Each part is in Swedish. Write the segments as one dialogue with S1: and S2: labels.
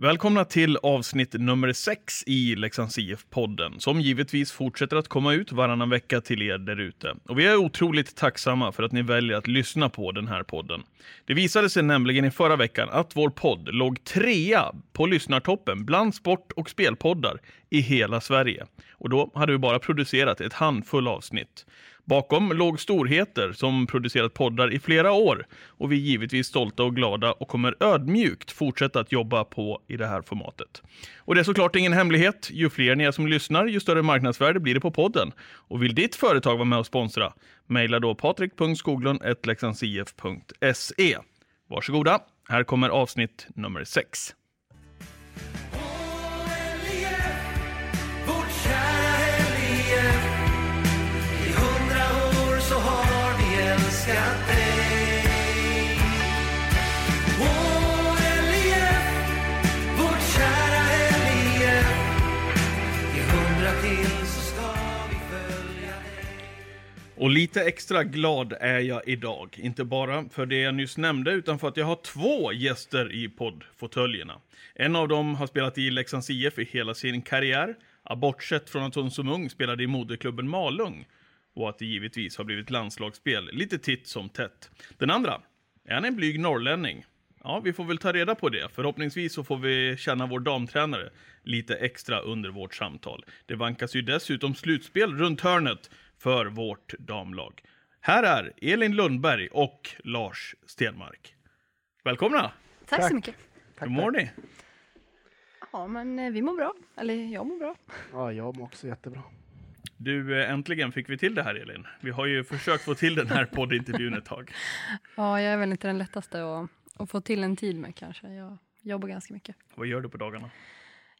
S1: Välkomna till avsnitt nummer 6 i Leksands IF-podden, som givetvis fortsätter att komma ut varannan vecka till er därute. Och vi är otroligt tacksamma för att ni väljer att lyssna på den här podden. Det visade sig nämligen i förra veckan att vår podd låg trea på lyssnartoppen bland sport och spelpoddar i hela Sverige. Och då hade vi bara producerat ett handfull avsnitt. Bakom låg storheter som producerat poddar i flera år och vi är givetvis stolta och glada och kommer ödmjukt fortsätta att jobba på i det här formatet. Och det är såklart ingen hemlighet. Ju fler ni är som lyssnar, ju större marknadsvärde blir det på podden. Och vill ditt företag vara med och sponsra? Mejla då patrik.skoglund.leksandsif.se. Varsågoda, här kommer avsnitt nummer 6. Och lite extra glad är jag idag. Inte bara för det jag nyss nämnde, utan för att jag har två gäster i poddfåtöljerna. En av dem har spelat i Leksands IF i hela sin karriär, bortsett från att hon som ung spelade i moderklubben Malung. Och att det givetvis har blivit landslagsspel, lite titt som tätt. Den andra, är han en blyg norrlänning? Ja, vi får väl ta reda på det. Förhoppningsvis så får vi känna vår damtränare lite extra under vårt samtal. Det vankas ju dessutom slutspel runt hörnet för vårt damlag. Här är Elin Lundberg och Lars Stenmark. Välkomna!
S2: Tack,
S3: Tack.
S2: så mycket.
S1: Hur mår ni?
S2: Ja, men eh, vi mår bra. Eller jag mår bra.
S3: Ja, jag mår också jättebra.
S1: Du, eh, äntligen fick vi till det här Elin. Vi har ju försökt få till den här poddintervjun ett tag.
S2: Ja, jag är väl inte den lättaste att, att få till en tid med kanske. Jag jobbar ganska mycket.
S1: Vad gör du på dagarna?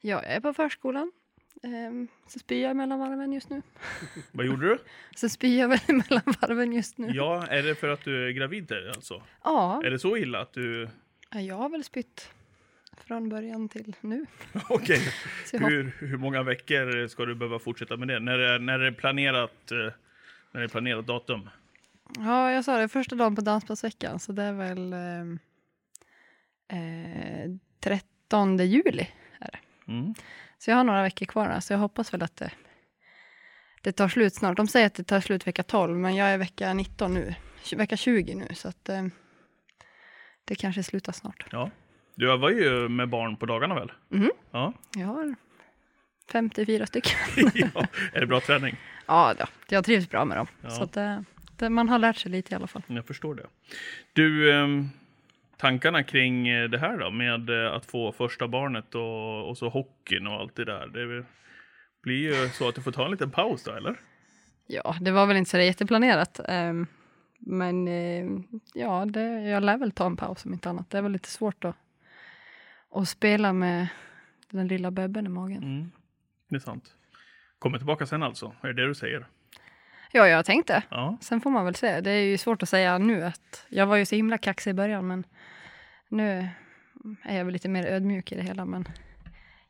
S2: Ja, jag är på förskolan. Ehm, så spyr jag mellan varven just nu.
S1: Vad gjorde du?
S2: Så spyr jag väl mellan varven just nu.
S1: Ja, är det för att du är gravid alltså?
S2: Ja,
S1: Är det så illa att du...
S2: jag har väl spytt från början till nu.
S1: Okej. Hur, hur många veckor ska du behöva fortsätta med det? När är, när är det planerat, eh, när är det planerat datum?
S2: Ja, jag sa det, första dagen på dansbandsveckan, så det är väl ehm, eh, 13 juli.
S1: Mm.
S2: Så jag har några veckor kvar, så jag hoppas väl att det, det tar slut snart. De säger att det tar slut vecka 12, men jag är vecka 19 nu, vecka 20 nu, så att eh, det kanske slutar snart.
S1: Ja. Du var ju med barn på dagarna väl?
S2: Mhm.
S1: Ja.
S2: Jag har 54 stycken.
S1: ja. Är det bra träning?
S2: ja, då, jag trivs bra med dem.
S1: Ja.
S2: Så att, eh, det, man har lärt sig lite i alla fall.
S1: Jag förstår det. Du, ehm, tankarna kring eh, det här då med eh, att få första barnet och, och så hockeyn och allt det där. Det blir ju så att du får ta en liten paus då, eller?
S2: Ja, det var väl inte så jätteplanerat. ehm, men eh, ja, det, jag lär väl ta en paus om inte annat. Det är väl lite svårt att, att spela med den lilla bebben i magen.
S1: Mm. Det är sant. Kommer tillbaka sen alltså? Är det det du säger?
S2: Ja, jag tänkte.
S1: Ja.
S2: Sen får man väl se. Det är ju svårt att säga nu att jag var ju så himla kaxig i början, men nu är jag väl lite mer ödmjuk i det hela. Men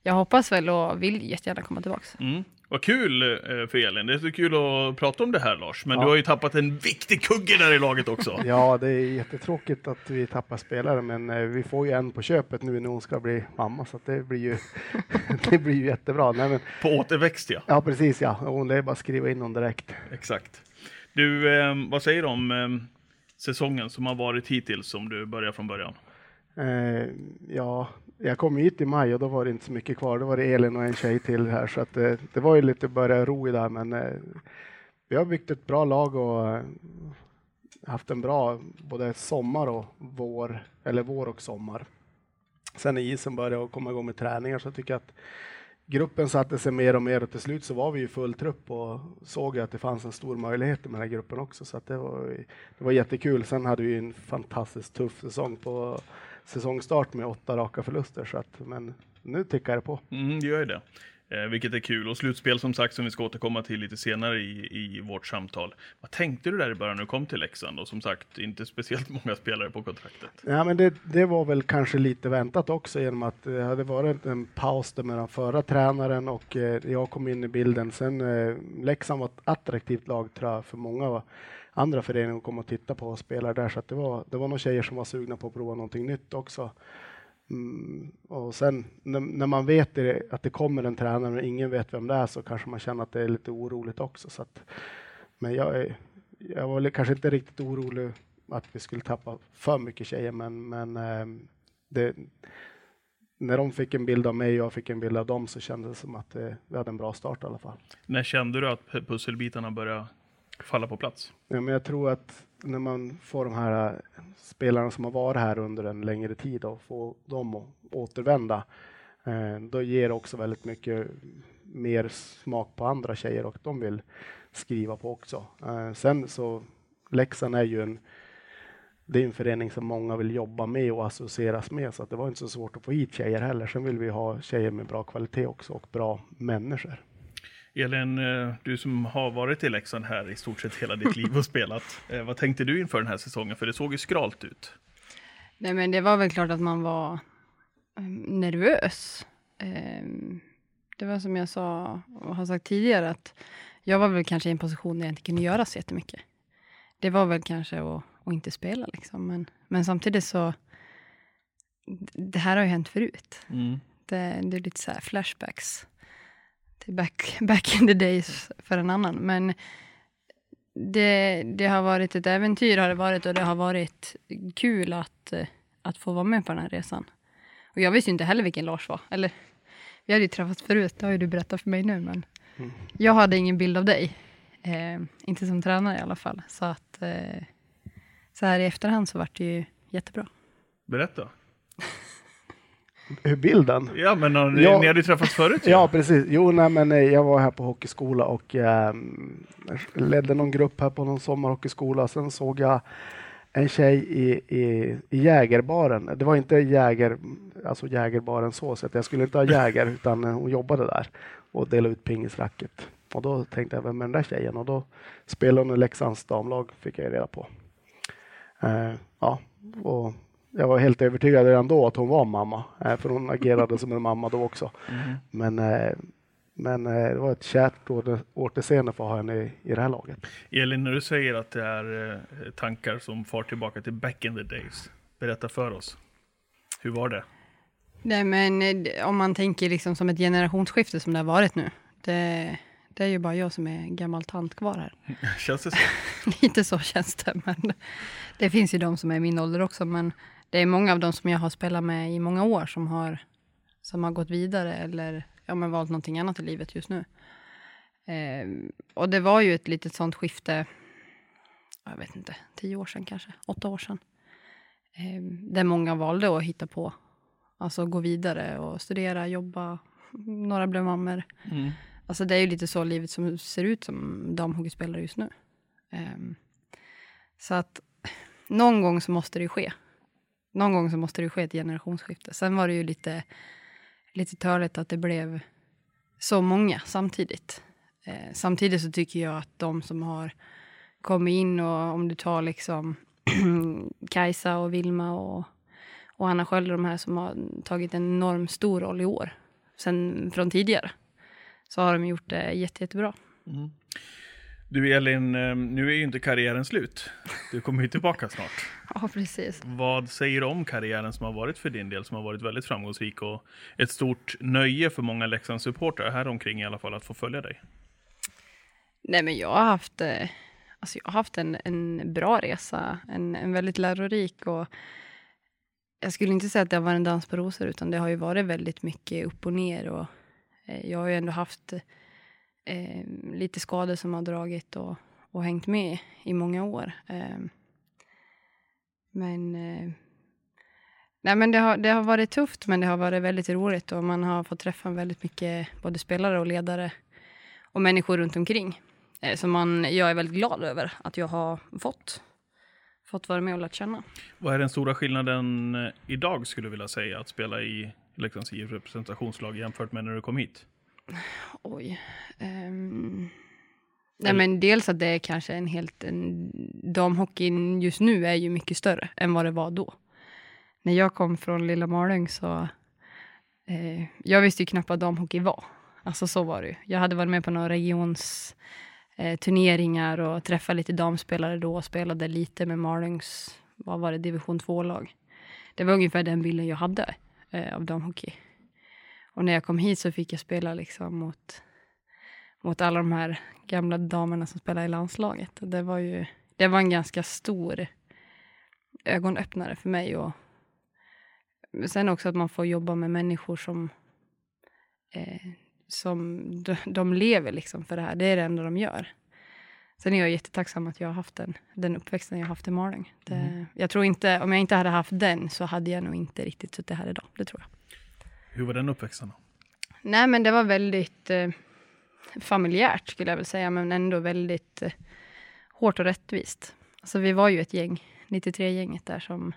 S2: jag hoppas väl och vill jättegärna komma tillbaks.
S1: Mm. Vad kul eh, för Elin. Det är så kul att prata om det här Lars. Men
S3: Ja.
S1: du har ju tappat en viktig kugge där i laget också.
S3: Ja, det är jättetråkigt att vi tappar spelare, men eh, vi får ju en på köpet nu när hon ska bli mamma, så att det blir ju, det blir ju jättebra. Nej, men,
S1: På återväxt ja.
S3: ja, precis ja. Hon är bara att skriva in hon direkt.
S1: Exakt. Du, eh, vad säger du om eh, säsongen som har varit hittills om du börjar från början?
S3: Eh, ja, jag kom hit i maj och då var det inte så mycket kvar. Då var det Elin och en tjej till här, så att det, det var ju lite börja ro i det här, men eh, vi har byggt ett bra lag och eh, haft en bra både sommar och vår, eller vår och sommar. Sen när isen började komma igång med träningar så tycker jag att gruppen satte sig mer och mer och till slut så var vi ju full trupp och såg att det fanns en stor möjlighet med den här gruppen också så att det var, det var jättekul. Sen hade vi en fantastiskt tuff säsong på säsongstart med åtta raka förluster så att men nu tickar det på.
S1: Mm, det gör ju det. Eh, vilket är kul. Och slutspel som sagt som vi ska återkomma till lite senare i, i vårt samtal. Vad tänkte du där i början när du kom till Leksand? Och som sagt, inte speciellt många spelare på kontraktet.
S3: Ja, men det, det var väl kanske lite väntat också genom att det hade varit en paus där mellan förra tränaren och eh, jag kom in i bilden. Sen eh, Leksand var ett attraktivt lag tror jag för många andra föreningar kom och titta på och spelade där så att det var, det var några tjejer som var sugna på att prova någonting nytt också. Mm, och sen när, när man vet det, att det kommer en tränare och ingen vet vem det är så kanske man känner att det är lite oroligt också. Så att, men jag, är, jag var kanske inte riktigt orolig att vi skulle tappa för mycket tjejer, men, men ehm, det, när de fick en bild av mig och jag fick en bild av dem så kändes det som att eh, vi hade en bra start i alla fall.
S1: När kände du att pusselbitarna började falla på plats?
S3: Ja, men jag tror att när man får de här äh, spelarna som har varit här under en längre tid och får dem att återvända, eh, då ger det också väldigt mycket mer smak på andra tjejer och de vill skriva på också. Eh, sen så Leksand är ju en det är en förening som många vill jobba med och associeras med, så att det var inte så svårt att få hit tjejer heller. Sen vill vi ha tjejer med bra kvalitet också och bra människor.
S1: Elin, eh, du som har varit i Leksand här i stort sett hela ditt liv och spelat. eh, Vad tänkte du inför den här säsongen? För det såg ju skralt ut.
S2: Nej, men det var väl klart att man var eh, nervös. Ehm, Det var som jag sa och har sagt tidigare att jag var väl kanske i en position där jag inte kunde göra så jättemycket. Det var väl kanske att, att inte spela liksom. Men, men samtidigt så, det här har ju hänt förut.
S1: Mm.
S2: Det, det är lite så här flashbacks back, back in the days för en annan. Men det, det har varit ett äventyr har det varit och det har varit kul att, att få vara med på den här resan. Och jag visste inte heller vilken Lars var. Eller, vi hade ju träffats förut, det har ju du berättat för mig nu. Men
S3: Mm.
S2: jag hade ingen bild av dig. Eh, inte som tränare i alla fall. Så att eh, så här i efterhand så vart det ju jättebra.
S1: Berätta.
S3: Bilden?
S1: Ja, men ni,
S3: Ja.
S1: ni hade ju träffats förut ju.
S3: Ja, precis. Jo, nej, men eh, jag var här på hockeyskola och eh, ledde någon grupp här på någon sommarhockeyskola. Sen såg jag en tjej i, i, i jägerbaren. Det var inte jäger, alltså jägerbaren så, så att jag skulle inte ha jäger, utan eh, hon jobbade där och delade ut pingisracket. Och då tänkte jag, vem är den där tjejen? Och då spelade hon i Leksands damlag, fick jag reda på. Eh, ja, och jag var helt övertygad redan då att hon var mamma, eh, för hon agerade som en mamma då också.
S1: Mhm.
S3: Men, eh, men eh, det var ett kärt åter- återseende för att ha henne i, i det här laget.
S1: Elin, när du säger att det är tankar som far tillbaka till back in the days. Berätta för oss. Hur var det?
S2: Nej, men om man tänker liksom som ett generationsskifte som det har varit nu. Det, det är ju bara jag som är gammal tant kvar här.
S1: Känns det så?
S2: Lite så känns det. Men det finns ju de som är min ålder också. Men det är många av dem som jag har spelat med i många år som har, som har gått vidare eller ja, men valt någonting annat i livet just nu. Eh, och det var ju ett litet sånt skifte, jag vet inte, tio år sedan kanske, åtta år sedan. Eh, där många valde att hitta på, alltså gå vidare och studera, jobba. Några blev mammor.
S1: Mm.
S2: Alltså det är ju lite så livet som ser ut som damhockeyspelare just nu. Ehm, så att någon gång så måste det ju ske. Någon gång så måste det ju ske ett generationsskifte. Sen var det ju lite, lite törligt att det blev så många samtidigt. Eh, samtidigt så tycker jag att de som har kommit in och om du tar liksom Kajsa och Vilma och, och Anna Sköld, de här som har tagit en enorm stor roll i år. Sen från tidigare så har de gjort det jätte, jättebra.
S1: Mm. Du Elin, eh, nu är ju inte karriären slut. Du kommer ju tillbaka snart.
S2: Ja, precis.
S1: Vad säger du om karriären som har varit för din del, som har varit väldigt framgångsrik och ett stort nöje för många Leksands-supportrar här omkring i alla fall att få följa dig?
S2: Nej, men jag har haft, eh, alltså jag har haft en, en bra resa, en, en väldigt lärorik och jag skulle inte säga att det har varit en dans på rosor, utan det har ju varit väldigt mycket upp och ner och eh, jag har ju ändå haft eh, lite skador som har dragit och, och hängt med i många år. Eh, men eh, Nej, men det, har, det har varit tufft, men det har varit väldigt roligt och man har fått träffa väldigt mycket både spelare och ledare och människor runt omkring. Eh, som man, jag är väldigt glad över att jag har fått, fått vara med och lärt känna.
S1: Vad är den stora skillnaden eh, idag skulle du vilja säga att spela i liksom, Leksands IF representationslag jämfört med när du kom hit?
S2: Oj. ehm, nej, men dels att det är kanske en helt... En, damhockeyn just nu är ju mycket större än vad det var då. När jag kom från Lilla Malung så... Eh, jag visste ju knappt vad damhockey var. Alltså så var det ju. Jag hade varit med på några regions eh, turneringar och träffat lite damspelare då och spelade lite med Malungs, vad var det, division 2-lag. Det var ungefär den bilden jag hade. eh, av damhockey. Och när jag kom hit så fick jag spela liksom mot, mot alla de här gamla damerna som spelar i landslaget. Och det var ju det var en ganska stor ögonöppnare för mig. Och sen också att man får jobba med människor som, eh, som de, de lever liksom för det här. Det är det enda de gör. Sen är jag jättetacksam att jag har haft den, den uppväxten jag har haft i Malung. Det,
S1: Mm.
S2: Jag tror inte, om jag inte hade haft den så hade jag nog inte riktigt suttit här idag. Det tror jag.
S1: Hur var den uppväxten?
S2: Nej, men det var väldigt eh, familjärt skulle jag väl säga, men ändå väldigt eh, hårt och rättvist. Alltså vi var ju ett gäng, 93-gänget där som...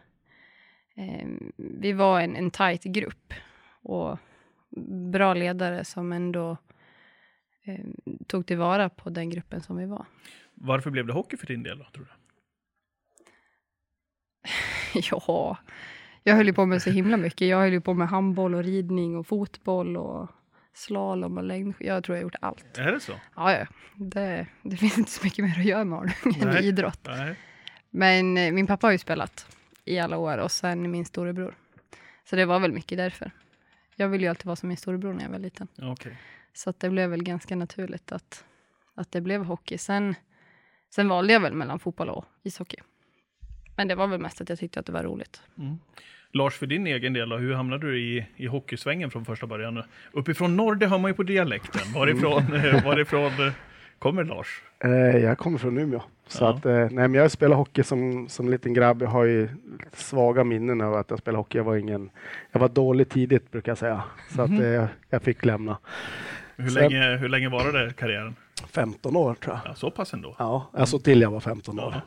S2: Eh, vi var en, en tajt grupp och bra ledare som ändå eh, tog tillvara på den gruppen som vi var.
S1: Varför blev det hockey för din del då, tror du?
S2: ja, jag höll ju på med så himla mycket. Jag höll ju på med handboll och ridning och fotboll och slalom och längd. Jag tror jag har gjort allt.
S1: Är det så?
S2: Ja, ja. Det, det finns inte så mycket mer att göra med Malung än idrott.
S1: Nej.
S2: Men eh, min pappa har ju spelat i alla år och sen min storebror. Så det var väl mycket därför. Jag ville ju alltid vara som min storebror när jag var liten.
S1: Okej.
S2: Så det blev väl ganska naturligt att, att det blev hockey. Sen, sen valde jag väl mellan fotboll och ishockey. Men det var väl mest att jag tyckte att det var roligt.
S1: Lars, för din egen del då, hur hamnade du i, i hockeysvängen från första början? Uppifrån norr, det hör man ju på dialekten. Varifrån, eh, varifrån eh, kommer Lars?
S3: Eh, jag kommer från Umeå. Så
S1: Ja.
S3: att, nej, men jag spelade hockey som, som liten grabb. Jag har ju svaga minnen av att jag spelade hockey. Jag var, ingen, jag var dålig tidigt brukar jag säga. Så att, eh, jag fick lämna.
S1: Hur,
S3: Sen-
S1: länge, hur länge varade karriären?
S3: 15 år tror jag.
S1: Ja, så pass ändå.
S3: Ja, alltså till jag var 15 år.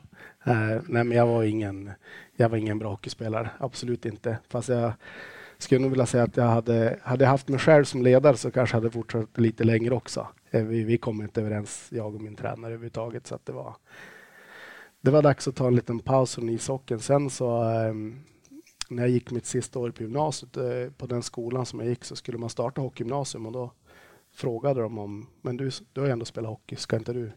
S1: Ja.
S3: Eh, nej, men jag var ingen, jag var ingen bra hockeyspelare. Absolut inte. Fast jag skulle nog vilja säga att jag hade, hade jag haft mig själv som ledare så kanske jag hade fortsatt lite längre också. Eh, vi, vi kom inte överens, jag och min tränare överhuvudtaget. Så att det var, det var dags att ta en liten paus från ishockeyn. Sen så eh, när jag gick mitt sista år på gymnasiet, eh, på den skolan som jag gick, så skulle man starta hockeygymnasium och då frågade de om, men du, du har ju ändå spelat hockey, ska inte du,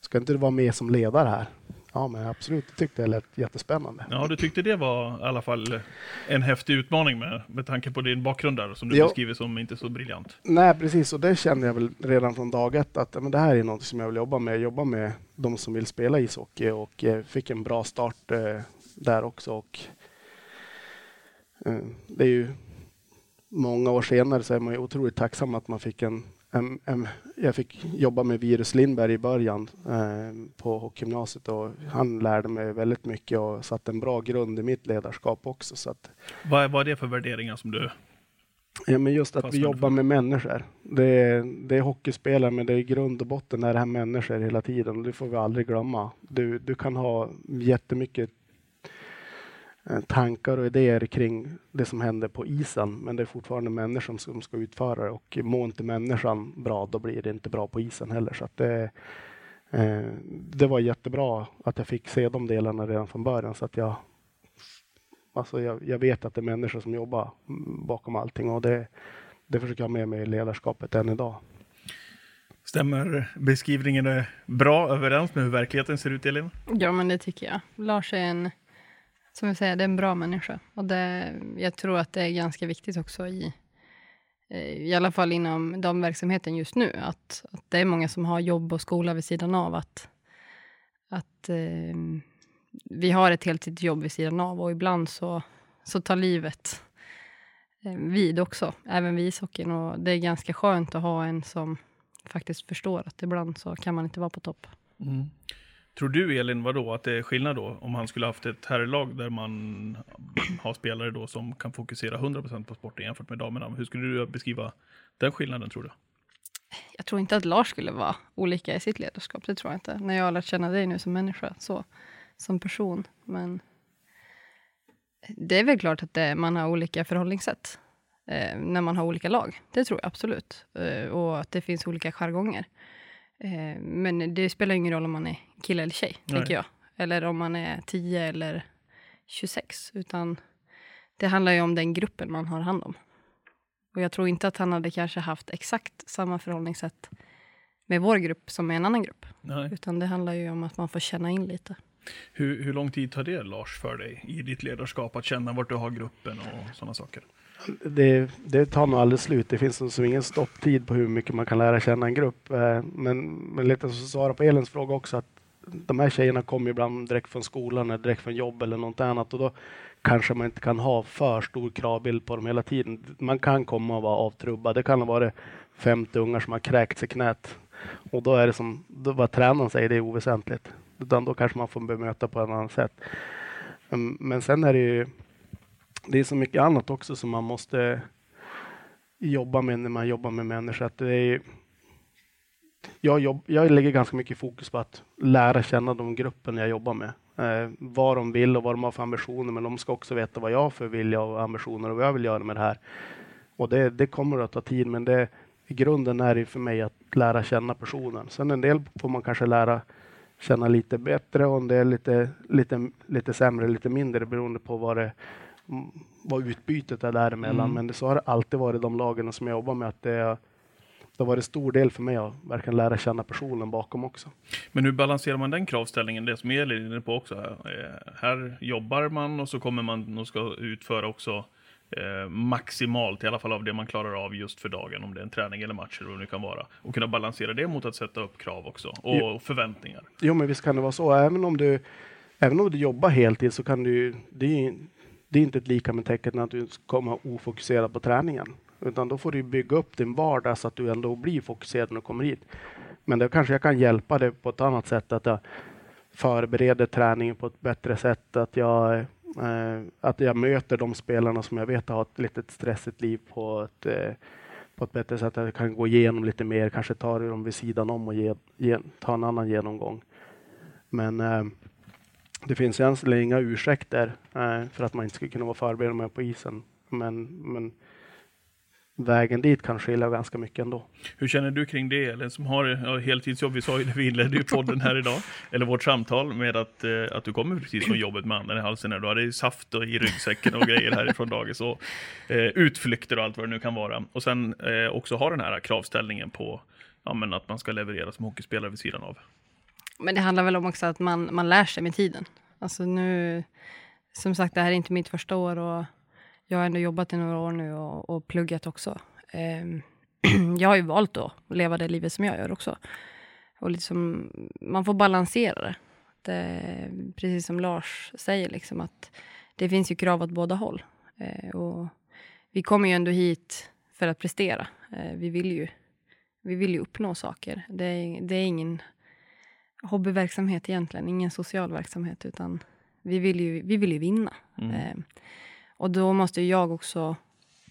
S3: ska inte du vara med som ledare här? Ja, men absolut, det tyckte jag lät jättespännande.
S1: Ja, du tyckte det var i alla fall en häftig utmaning med, med tanke på din bakgrund där, som du
S3: Ja.
S1: beskriver som inte så briljant.
S3: Nej, precis, och det kände jag väl redan från dag ett att men det här är något som jag vill jobba med. Jobba med de som vill spela ishockey och eh, fick en bra start eh, där också. Och, eh, det är ju många år senare så är man ju otroligt tacksam att man fick en, en, en jag fick jobba med Virus Lindberg i början eh, på hockeygymnasiet och han lärde mig väldigt mycket och satte en bra grund i mitt ledarskap också. Så att,
S1: Vad, vad är det för värderingar som du...
S3: Ja, men just att vi jobbar med människor. Det är, det är hockeyspelare, men det är i grund och botten är det här människor hela tiden. och Det får vi aldrig glömma. Du, du kan ha jättemycket tankar och idéer kring det som händer på isen, men det är fortfarande människan som ska utföra det. Och mår inte människan bra, då blir det inte bra på isen heller. Så att det, eh, det var jättebra att jag fick se de delarna redan från början, så att jag Alltså jag, jag vet att det är människor som jobbar bakom allting och det, det försöker jag ha med mig i ledarskapet än idag.
S1: Stämmer beskrivningen är bra överens med hur verkligheten ser ut, Elin?
S2: Ja, men det tycker jag. Lars är en, som jag säger, det är en bra människa. Och det, jag tror att det är ganska viktigt också i, eh, i alla fall inom damverksamheten just nu, att, att det är många som har jobb och skola vid sidan av. Att, att eh, vi har ett heltidsjobb vid sidan av och ibland så, så tar livet eh, vid också, även vid ishockeyn. Och det är ganska skönt att ha en som faktiskt förstår att ibland så kan man inte vara på topp. Mm.
S1: Tror du, Elin, vadå, att det är skillnad då om han skulle haft ett herrlag där man har spelare då som kan fokusera 100% på sporten jämfört med damerna? Hur skulle du beskriva den skillnaden, tror du?
S2: jag tror inte att Lars skulle vara olika i sitt ledarskap. Det tror jag inte. När jag har lärt känna dig nu som människa, så, som person. Men det är väl klart att det, man har olika förhållningssätt eh, när man har olika lag. Det tror jag absolut. Eh, och att det finns olika jargonger. Eh, men det spelar ingen roll om man är kille eller tjej,
S1: Nej.
S2: tänker jag. Eller om man är 10 eller 26. Utan det handlar ju om den gruppen man har hand om. Och jag tror inte att han hade kanske haft exakt samma förhållningssätt med vår grupp som med en annan grupp.
S1: Nej.
S2: Utan det handlar ju om att man får känna in lite.
S1: Hur, hur lång tid tar det, Lars, för dig i ditt ledarskap att känna vart du har gruppen och sådana saker?
S3: Det, det tar nog aldrig slut. Det finns som ingen stopptid på hur mycket man kan lära känna en grupp. Eh, men, men lite så svara på Elins fråga också att de här tjejerna kommer ibland direkt från skolan eller direkt från jobb eller något annat och då kanske man inte kan ha för stor kravbild på dem hela tiden. Man kan komma och vara avtrubbad. Det kan ha varit 50 ungar som har kräkts i knät och då är det som då vad tränaren säger, det är oväsentligt. Utan då kanske man får bemöta på ett annat sätt. Mm, men sen är det ju det är så mycket annat också som man måste jobba med när man jobbar med människor. Att det är, jag, jobb, jag lägger ganska mycket fokus på att lära känna de gruppen jag jobbar med. Eh, vad de vill och vad de har för ambitioner, men de ska också veta vad jag har för vilja och ambitioner och vad jag vill göra med det här. Och det, det kommer att ta tid, men det, i grunden är det för mig att lära känna personen. Sen en del får man kanske lära känna lite bättre och en del lite, lite, lite sämre, lite mindre beroende på vad, det, vad utbytet är däremellan.
S1: Mm.
S3: Men det, så har det alltid varit de lagen som jag jobbar med. att det, är- det har varit stor del för mig att verkligen lära känna personen bakom också.
S1: Men hur balanserar man den kravställningen? Det som Elin är inne på också. Eh, här jobbar man och så kommer man och ska utföra också eh, maximalt, i alla fall av det man klarar av just för dagen, om det är en träning eller match eller vad det nu kan vara. Och kunna balansera det mot att sätta upp krav också och
S3: Jo.
S1: förväntningar.
S3: Jo, men visst kan det vara så. Även om du, även om du jobbar heltid så kan du det är, det är inte ett lika med tecken att du kommer vara ofokuserad på träningen. Utan då får du bygga upp din vardag så att du ändå blir fokuserad när du kommer hit. Men då kanske jag kan hjälpa dig på ett annat sätt. Att jag förbereder träningen på ett bättre sätt. Att jag, eh, att jag möter de spelarna som jag vet har ett litet stressigt liv på ett, eh, på ett bättre sätt. Att jag kan gå igenom lite mer, kanske ta dem vid sidan om och ge, ge, ta en annan genomgång. Men eh, det finns egentligen inga ursäkter eh, för att man inte skulle kunna vara förberedd med på isen. Men, men vägen dit kan skilja ganska mycket ändå.
S1: Hur känner du kring det, Ellen, som har ja, heltidsjobb? Vi sa ju det, vi inledde ju podden här idag, eller vårt samtal med att, eh, att du kommer precis från jobbet med anden i halsen. Här. Du hade ju saft och i ryggsäcken och grejer härifrån dagis och eh, utflykter och allt vad det nu kan vara. Och sen eh, också ha den här kravställningen på ja, men att man ska leverera som hockeyspelare vid sidan av.
S2: Men det handlar väl om också att man, man lär sig med tiden. Alltså nu, som sagt, det här är inte mitt första år och jag har ändå jobbat i några år nu och, och pluggat också. Ehm, jag har ju valt då att leva det livet som jag gör också. Och liksom, man får balansera det. det. Precis som Lars säger, liksom, att det finns ju krav åt båda håll. Eh, och vi kommer ju ändå hit för att prestera. Eh, vi, vill ju, vi vill ju uppnå saker. Det är, det är ingen hobbyverksamhet egentligen, ingen social verksamhet, utan vi vill ju, vi vill ju vinna.
S1: Mm.
S2: Eh, och då måste jag också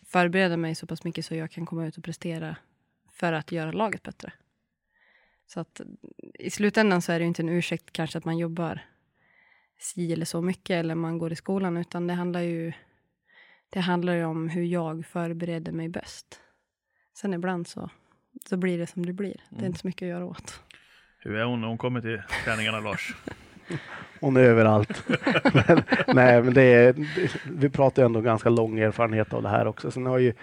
S2: förbereda mig så pass mycket så jag kan komma ut och prestera för att göra laget bättre. Så att i slutändan så är det ju inte en ursäkt kanske att man jobbar si eller så mycket eller man går i skolan, utan det handlar ju, det handlar ju om hur jag förbereder mig bäst. Sen ibland så, så blir det som det blir. Det är
S1: Mm.
S2: inte så mycket att göra åt.
S1: Hur är hon när hon kommer till träningarna, Lars?
S3: Hon är överallt. men, nej, men det är, vi pratar ju ändå ganska lång erfarenhet av det här också. Sen har ju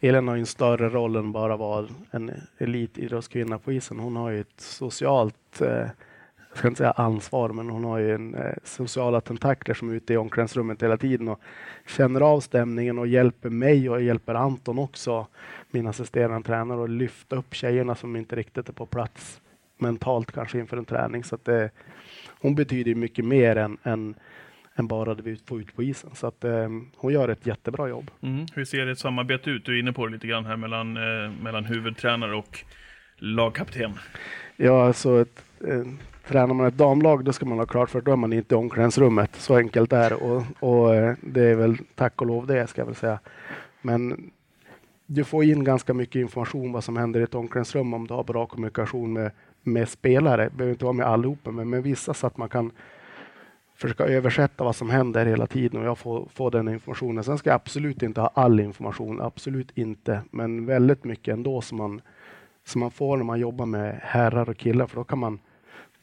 S3: Elin har ju en större roll än bara vara en elitidrottskvinna på isen. Hon har ju ett socialt, eh, jag ska inte säga ansvar, men hon har ju en eh, sociala tentakler som är ute i omklädningsrummet hela tiden och känner av stämningen och hjälper mig och hjälper Anton också, min assisterande tränare, att lyfta upp tjejerna som inte riktigt är på plats mentalt kanske inför en träning. Så att det, hon betyder mycket mer än, än, än bara det vi får ut på isen. Så att eh, hon gör ett jättebra jobb.
S1: Mm. Hur ser ett samarbete ut? Du är inne på det lite grann här mellan, eh, mellan huvudtränare och lagkapten.
S3: Ja, alltså ett, eh, tränar man ett damlag då ska man ha klart för att då är man inte i omklädningsrummet. Så enkelt är det och, och eh, det är väl tack och lov det ska jag väl säga. Men du får in ganska mycket information vad som händer i ett omklädningsrum om du har bra kommunikation med, med spelare. Behöver inte vara med allihopa, men med vissa så att man kan försöka översätta vad som händer hela tiden och jag får, får den informationen. Sen ska jag absolut inte ha all information, absolut inte, men väldigt mycket ändå som man, som man får när man jobbar med herrar och killar, för då kan man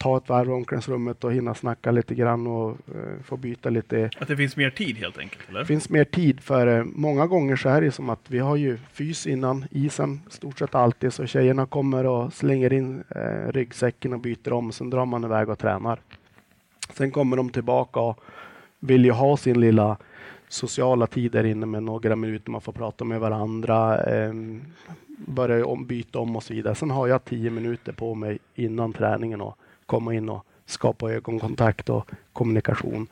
S3: ta ett varv i omklädningsrummet och hinna snacka lite grann och eh, få byta lite
S1: Att det finns mer tid helt enkelt, eller?
S3: det finns mer tid för eh, många gånger så är det som att vi har ju fys innan isen stort sett alltid så tjejerna kommer och slänger in eh, ryggsäcken och byter om sen drar man iväg och tränar. Sen kommer de tillbaka och vill ju ha sin lilla sociala tider inne med några minuter man får prata med varandra, eh, börja om, byta om och så vidare. Sen har jag tio minuter på mig innan träningen och komma in och skapa ögonkontakt och kommunikation.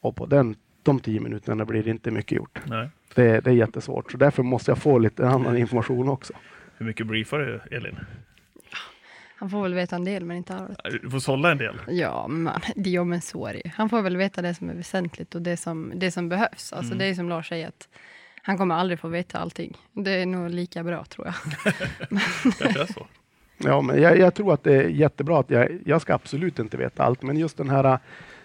S3: Och på den, de tio minuterna blir det inte mycket gjort.
S1: Nej.
S3: Det, det är jättesvårt, så därför måste jag få lite annan information också.
S1: Hur mycket briefar du, Elin?
S2: Han får väl veta en del, men inte allt.
S1: Du får sålla en del.
S2: Ja, men, jo, men så är det. Han får väl veta det som är väsentligt och det som, det som behövs. Alltså,
S1: Mm.
S2: Det är som Lars säger, att han kommer aldrig få veta allting. Det är nog lika bra, tror jag.
S1: Kanske är så.
S3: Ja, men jag, jag tror att det är jättebra att jag, jag ska absolut inte veta allt, men just den här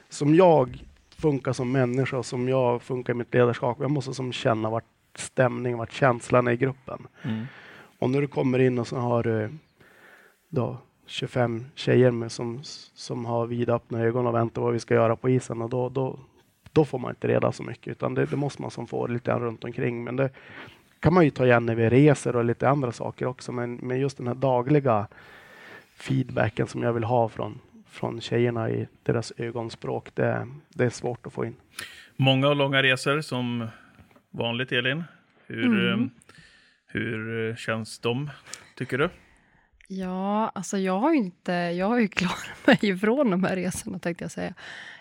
S3: som jag funkar som människa och som jag funkar i mitt ledarskap. Jag måste som känna vart stämningen, vart känslan är i gruppen.
S1: Mm.
S3: Och när du kommer in och så har du då 25 tjejer med som, som har vidöppna ögon och väntar vad vi ska göra på isen och då, då, då får man inte reda så mycket utan det, det måste man som få lite runt omkring. Men det kan man ju ta igen när vi reser och lite andra saker också. Men, men just den här dagliga feedbacken som jag vill ha från, från tjejerna i deras ögonspråk, det, det är svårt att få in.
S1: Många och långa resor som vanligt, Elin. Hur,
S2: Mm.
S1: eh, hur eh, känns de, tycker du?
S2: Ja, alltså jag har ju inte, jag har ju klarat mig ifrån de här resorna tänkte jag säga.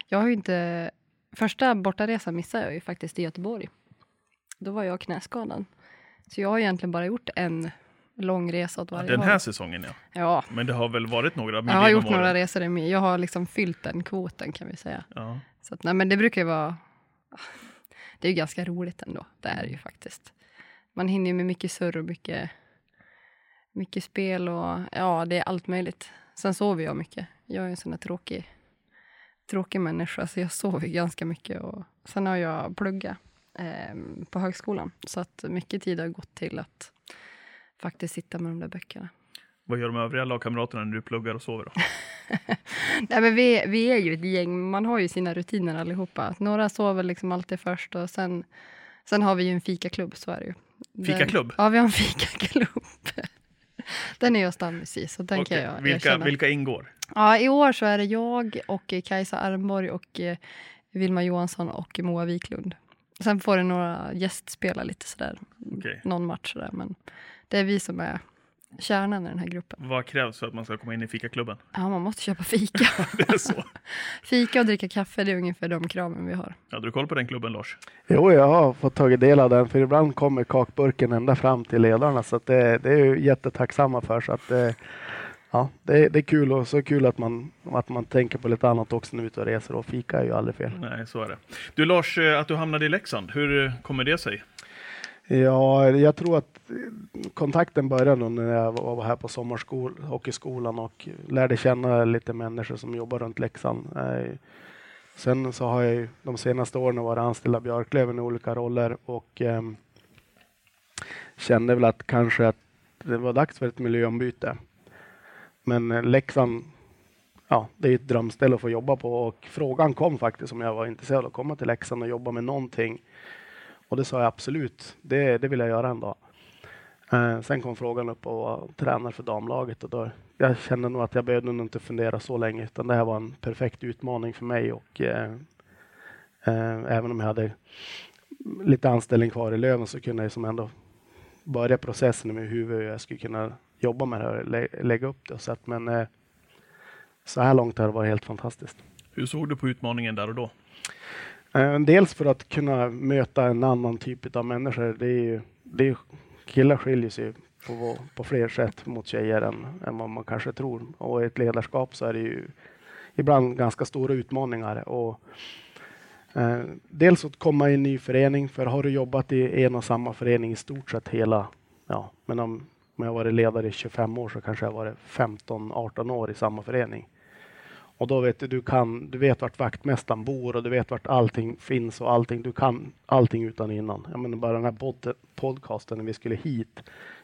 S2: Jag har ju inte, första bortaresan missade jag ju faktiskt i Göteborg. Då var jag knäskadad. Så jag har egentligen bara gjort en lång resa åt varje
S1: Den här
S2: håll.
S1: säsongen, ja.
S2: Ja,
S1: Men det har väl varit några
S2: jag har gjort några resor i mig. Jag har liksom fyllt den kvoten kan vi säga.
S1: Ja.
S2: Så att, nej, men det brukar ju vara... Det är ju ganska roligt ändå. Det är ju faktiskt. Man hinner ju med mycket surr och mycket, mycket spel och ja, det är allt möjligt. Sen sover jag mycket. Jag är en sån där tråkig, tråkig människa, så jag sover ganska mycket. Och sen har jag pluggat eh, på högskolan, så att mycket tid har gått till att faktiskt sitta med de där böckerna.
S1: Vad gör de övriga lagkamraterna när du pluggar och sover? Då?
S2: Nej, men vi, vi är ju ett gäng, man har ju sina rutiner allihopa. Några sover liksom alltid först och sen, sen har vi ju en fikaklubb, så är det ju. Den-
S1: Fikaklubb?
S2: Ja, vi har en fikaklubb. Den är jag stammis i, så den
S1: Okej,
S2: kan jag
S1: vilka, vilka ingår?
S2: Ja, i år så är det jag och Kajsa Armborg och eh, Vilma Johansson och Moa Wiklund. Sen får det några gästspela lite sådär,
S1: Okej.
S2: någon match sådär, men det är vi som är kärnan i den här gruppen.
S1: Vad krävs för att man ska komma in i fikaklubben?
S2: Ja, man måste köpa fika.
S1: Det är så.
S2: Fika och dricka kaffe, det är ungefär de kraven vi har.
S1: Hade du koll på den klubben, Lars?
S3: Jo, jag har fått tagit del av den, för ibland kommer kakburken ända fram till ledarna, så att det, det är ju jättetacksamma för. Så att det, ja, det, det är kul och så kul att man, att man tänker på lite annat också när vi är ute och reser och fika är ju aldrig fel.
S1: Nej, så är det. Du Lars, eh, att du hamnade i Leksand, hur eh, kommer det sig?
S3: Ja, jag tror att eh, kontakten började när jag var här på sommarhockeyskolan och lärde känna lite människor som jobbar runt Leksand. Sen så har jag de senaste åren varit anställd av Björklöven i olika roller och ehm, kände väl att kanske att det var dags för ett miljöombyte. Men eh, Leksand, ja, det är ett drömställe att få jobba på och frågan kom faktiskt om jag var intresserad av att komma till Leksand och jobba med någonting. Och det sa jag absolut, det, det vill jag göra en dag. Eh, sen kom frågan upp att var tränare för damlaget och då, jag kände nog att jag behövde nog inte fundera så länge utan det här var en perfekt utmaning för mig och eh, eh, även om jag hade lite anställning kvar i Löven så kunde jag som ändå börja processen med huvudet hur jag skulle kunna jobba med det och lä lägga upp det. Så att, men eh, så här långt har det varit helt fantastiskt.
S1: Hur såg du på utmaningen där och då?
S3: Eh, Dels för att kunna möta en annan typ av människor. Det är ju, det är, killar skiljer sig på, på fler sätt mot tjejer än, än vad man kanske tror. Och i ett ledarskap så är det ju ibland ganska stora utmaningar. Och, eh, dels att komma i en ny förening, för har du jobbat i en och samma förening i stort sett hela, ja, men om, om jag varit ledare i 25 år så kanske jag varit 15-18 år i samma förening. Och då vet du, du kan, du vet vart vaktmästaren bor och du vet vart allting finns och allting. Du kan allting utan innan. Jag menar bara den här pod podcasten när vi skulle hit.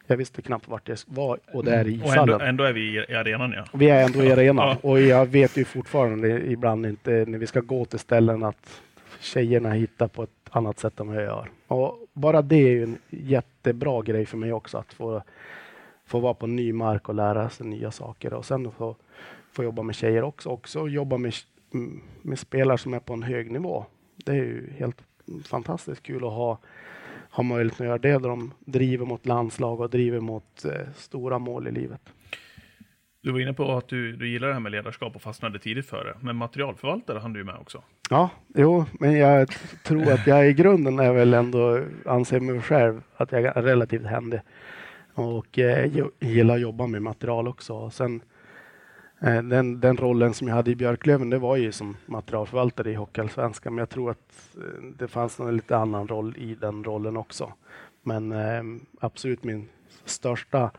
S3: Jag visste knappt vart jag var och det är i
S1: Och ändå, ändå är vi i i arenan, ja.
S3: Vi är ändå i arenan
S1: Ja.
S3: och jag vet ju fortfarande ibland inte när vi ska gå till ställen att tjejerna hittar på ett annat sätt än vad jag gör. Och bara det är ju en jättebra grej för mig också att få, få vara på ny mark och lära sig nya saker och sen få, få jobba med tjejer också. Också jobba med, med spelare som är på en hög nivå. Det är ju helt fantastiskt kul att ha, ha möjlighet att göra det. Där de driver mot landslag och driver mot eh, stora mål i livet.
S1: Du var inne på att du, du gillar det här med ledarskap och fastnade tidigt för det. Men materialförvaltare hann du med också.
S3: Ja, jo, men jag tror att jag i grunden är väl ändå, anser mig själv att jag är relativt händig. Och eh, gillar att jobba med material också. Sen, eh, den, den rollen som jag hade i Björklöven, det var ju som materialförvaltare i Hockeyallsvenskan. Men jag tror att eh, det fanns en lite annan roll i den rollen också. Men eh, absolut min största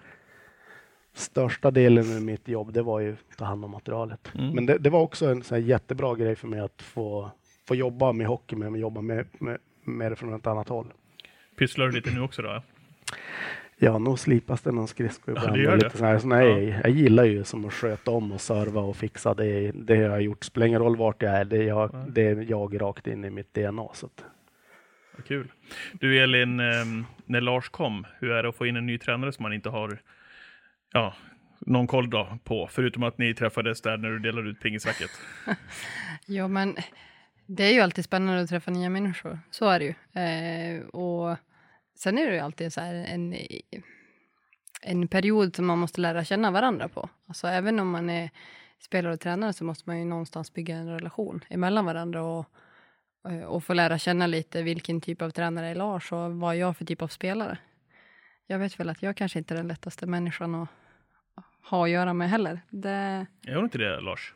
S3: Största delen i mitt jobb det var ju att ta hand om materialet.
S1: Mm.
S3: Men det, det var också en här jättebra grej för mig att få, få jobba med hockey, men jobba med, med, med det från ett annat håll.
S1: Pysslar du lite nu också då?
S3: Ja, nog slipas det någon skridsko ibland.
S1: det.
S3: lite så här, så nej, Jag gillar ju som att sköta om och serva och fixa. Det, det har jag gjort. Spelar ingen roll vart jag är. Det är jag,
S1: Nej.
S3: det är jag rakt in i mitt DNA. Så att,
S1: kul. Du Elin, ehm, när Lars kom, hur är det att få in en ny tränare som man inte har ja, någon koll då på? Förutom att ni träffades där när du delade ut pingisracket.
S2: Ja, men det är ju alltid spännande att träffa nya människor. Så är det ju. Eh, och sen är det ju alltid så här en, en period som man måste lära känna varandra på. Alltså även om man är spelare och tränare så måste man ju någonstans bygga en relation emellan varandra och, eh, och få lära känna lite vilken typ av tränare är Lars och vad är jag för typ av spelare. Jag vet väl att jag kanske inte är den lättaste människan att ha att göra med heller. Det
S1: Är hon inte det, Lars?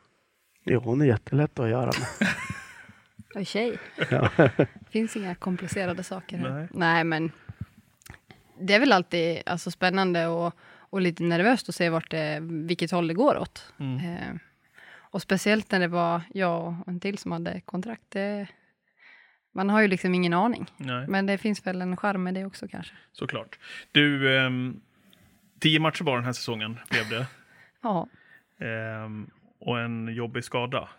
S3: jo, hon är jättelätt att göra med.
S2: Jag är tjej. finns inga komplicerade saker här.
S1: Nej.
S2: Nej. men det är väl alltid alltså, spännande och, och lite nervöst att se vart det, vilket håll det går åt.
S1: Mm.
S2: Eh, och speciellt när det var jag och en till som hade kontrakt. Det, man har ju liksom ingen aning.
S1: Nej,
S2: Men det finns väl en charm med det också kanske.
S1: såklart. Du, ehm, tio matcher bara den här säsongen blev det.
S2: Ja,
S1: Ehm, och en jobbig skada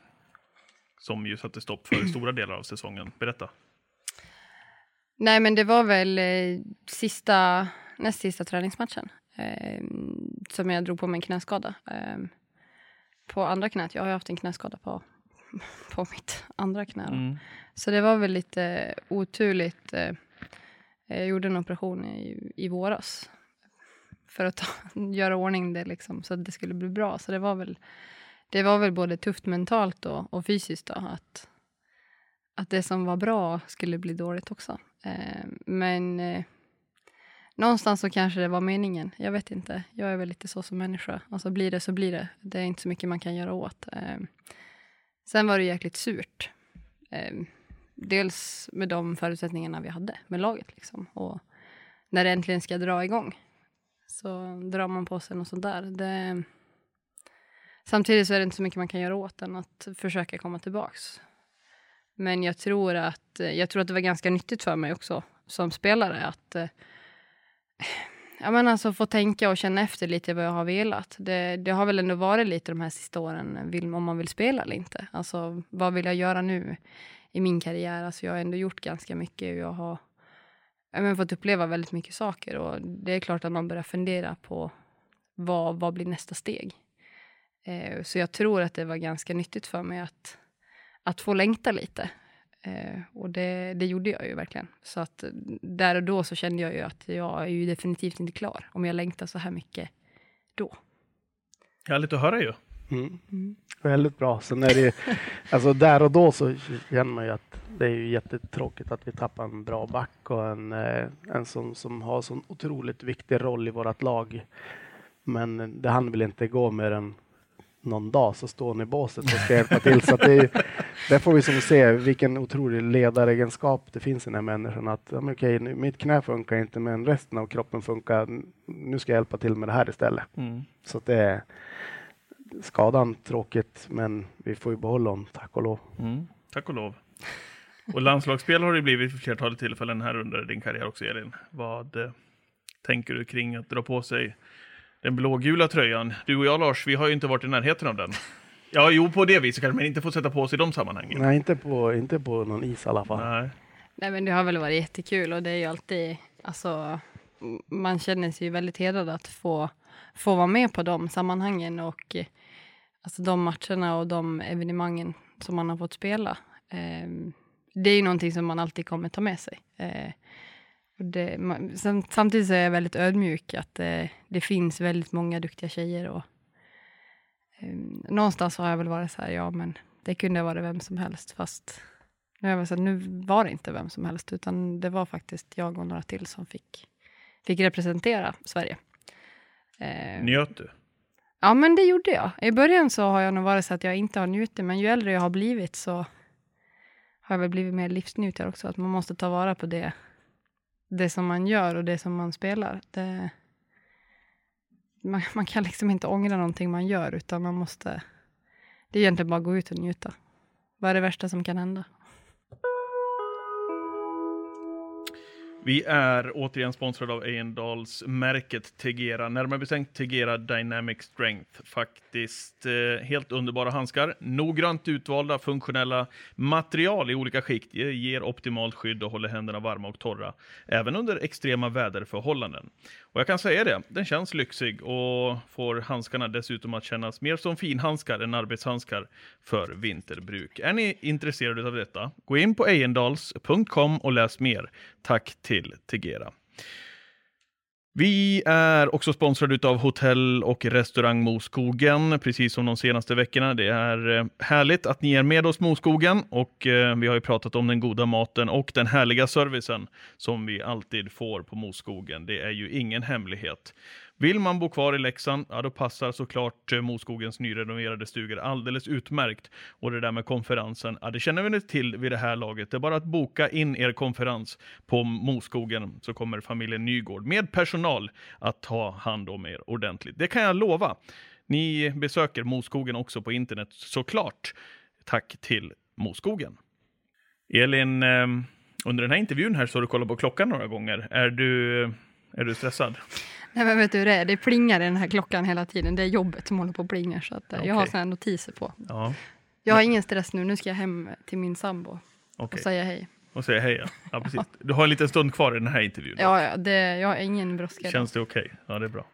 S1: som ju satte stopp för stora delar av säsongen. Berätta.
S2: Nej, men det var väl eh, sista, näst sista träningsmatchen eh, som jag drog på mig en knäskada. Eh, på andra knät. Jag har ju haft en knäskada på, på mitt andra knä.
S1: Mm.
S2: Så det var väl lite oturligt. Eh, jag gjorde en operation i, i våras för att ta, göra ordning det liksom, så att det skulle bli bra. Så det var väl, det var väl både tufft mentalt och, och fysiskt då, att, att det som var bra skulle bli dåligt också. Eh, men eh, någonstans så kanske det var meningen. Jag vet inte. Jag är väl lite så som människa. Alltså blir det så blir det. Det är inte så mycket man kan göra åt. Eh, sen var det jäkligt surt. Eh, dels med de förutsättningarna vi hade med laget. Liksom. Och när det äntligen ska dra igång så drar man på sig något sånt där. Det, samtidigt så är det inte så mycket man kan göra åt än att försöka komma tillbaks. Men jag tror att, eh, jag tror att det var ganska nyttigt för mig också som spelare att eh, ja, men alltså få tänka och känna efter lite vad jag har velat. Det, det har väl ändå varit lite de här sista åren, eh, vill, om man vill spela eller inte. Alltså, vad vill jag göra nu i min karriär? Alltså, jag har ändå gjort ganska mycket och jag har jag men fått uppleva väldigt mycket saker. Och det är klart att man börjar fundera på vad, vad blir nästa steg? Eh, så jag tror att det var ganska nyttigt för mig att, att få längta lite. Eh, och det, det gjorde jag ju verkligen. Så att eh, där och då så kände jag ju att jag är ju definitivt inte klar om jag längtar så här mycket då.
S1: Härligt att höra ju.
S3: Mm. Väldigt bra. Sen är det ju, alltså där och då så känner man ju att det är ju jättetråkigt att vi tappar en bra back och en, eh, en som, som har sån otroligt viktig roll i vårt lag. Men det hann väl inte gå mer än någon dag så står ni i båset och ska hjälpa till. Så att det är, där får vi som se vilken otrolig ledaregenskap det finns i den här människan. Att ja, men okej, nu, mitt knä funkar inte men resten av kroppen funkar. Nu ska jag hjälpa till med det här istället.
S1: Mm.
S3: Så att det är skadan tråkigt, men vi får ju behålla honom, tack och lov.
S1: Mm. Tack och lov. Och landslagsspel har det blivit vid flertalet tillfällen här under din karriär också, Elin. Vad eh, tänker du kring att dra på sig den blågula tröjan? Du och jag, Lars, vi har ju inte varit i närheten av den. Ja, jo, på det viset kanske, men inte få sätta på sig i de sammanhangen.
S3: Nej, inte på, inte på någon is i alla fall.
S1: Nej.
S2: Nej, men det har väl varit jättekul och det är ju alltid, alltså, man känner sig ju väldigt hedrad att få, få vara med på de sammanhangen och eh, alltså de matcherna och de evenemangen som man har fått spela. Ehm, det är ju någonting som man alltid kommer ta med sig. Eh, det, man, sam, samtidigt så är jag väldigt ödmjuk att eh, det finns väldigt många duktiga tjejer och eh, någonstans har jag väl varit så här, ja men det kunde ha varit vem som helst, fast nu, är jag så här, nu var det inte vem som helst, utan det var faktiskt jag och några till som fick, fick representera Sverige. Eh,
S1: Njöt du?
S2: Ja, men det gjorde jag. I början så har jag nog varit så att jag inte har njutit, men ju äldre jag har blivit så har jag väl blivit mer livsnjutare också. Att man måste ta vara på det, det som man gör och det som man spelar. Det, man, man kan liksom inte ångra någonting man gör, utan man måste... Det är egentligen bara att gå ut och njuta. Vad är det värsta som kan hända?
S1: Vi är återigen sponsrade av Eyendals-märket Tegera, närmare bestämt Tegera Dynamic Strength. Faktiskt eh, helt underbara handskar, noggrant utvalda funktionella material i olika skikt, Det ger optimalt skydd och håller händerna varma och torra, även under extrema väderförhållanden. Och jag kan säga det, den känns lyxig och får handskarna dessutom att kännas mer som finhandskar än arbetshandskar för vinterbruk. Är ni intresserade av detta, gå in på ejendals.com och läs mer. Tack till Tegera. Vi är också sponsrade av hotell och restaurang Moskogen, precis som de senaste veckorna. Det är eh, härligt att ni är med oss Moskogen och eh, vi har ju pratat om den goda maten och den härliga servicen som vi alltid får på Moskogen. Det är ju ingen hemlighet. Vill man bo kvar i Leksand, ja då passar såklart eh, Moskogens nyrenoverade stugor alldeles utmärkt. Och det där med konferensen, ja det känner vi till vid det här laget. Det är bara att boka in er konferens på Moskogen så kommer familjen Nygård med personal att ta hand om er ordentligt. Det kan jag lova. Ni besöker Moskogen också på internet såklart. Tack till Moskogen. Elin, eh, under den här intervjun här så har du kollat på klockan några gånger. Är du, eh, är du stressad?
S2: Nej, men vet du hur det är? Det plingar i den här klockan hela tiden. Det är jobbet som håller på och plingar. Så att, eh, Jag har såna här notiser på.
S1: Ja,
S2: Jag har ingen stress nu. Nu ska jag hem till min sambo
S1: okej.
S2: och säga hej.
S1: Och säga hej ja. ja precis. Du har en liten stund kvar i den här intervjun.
S2: Ja, ja det, jag har ingen brådska.
S1: Känns det okej? Ja, det är bra.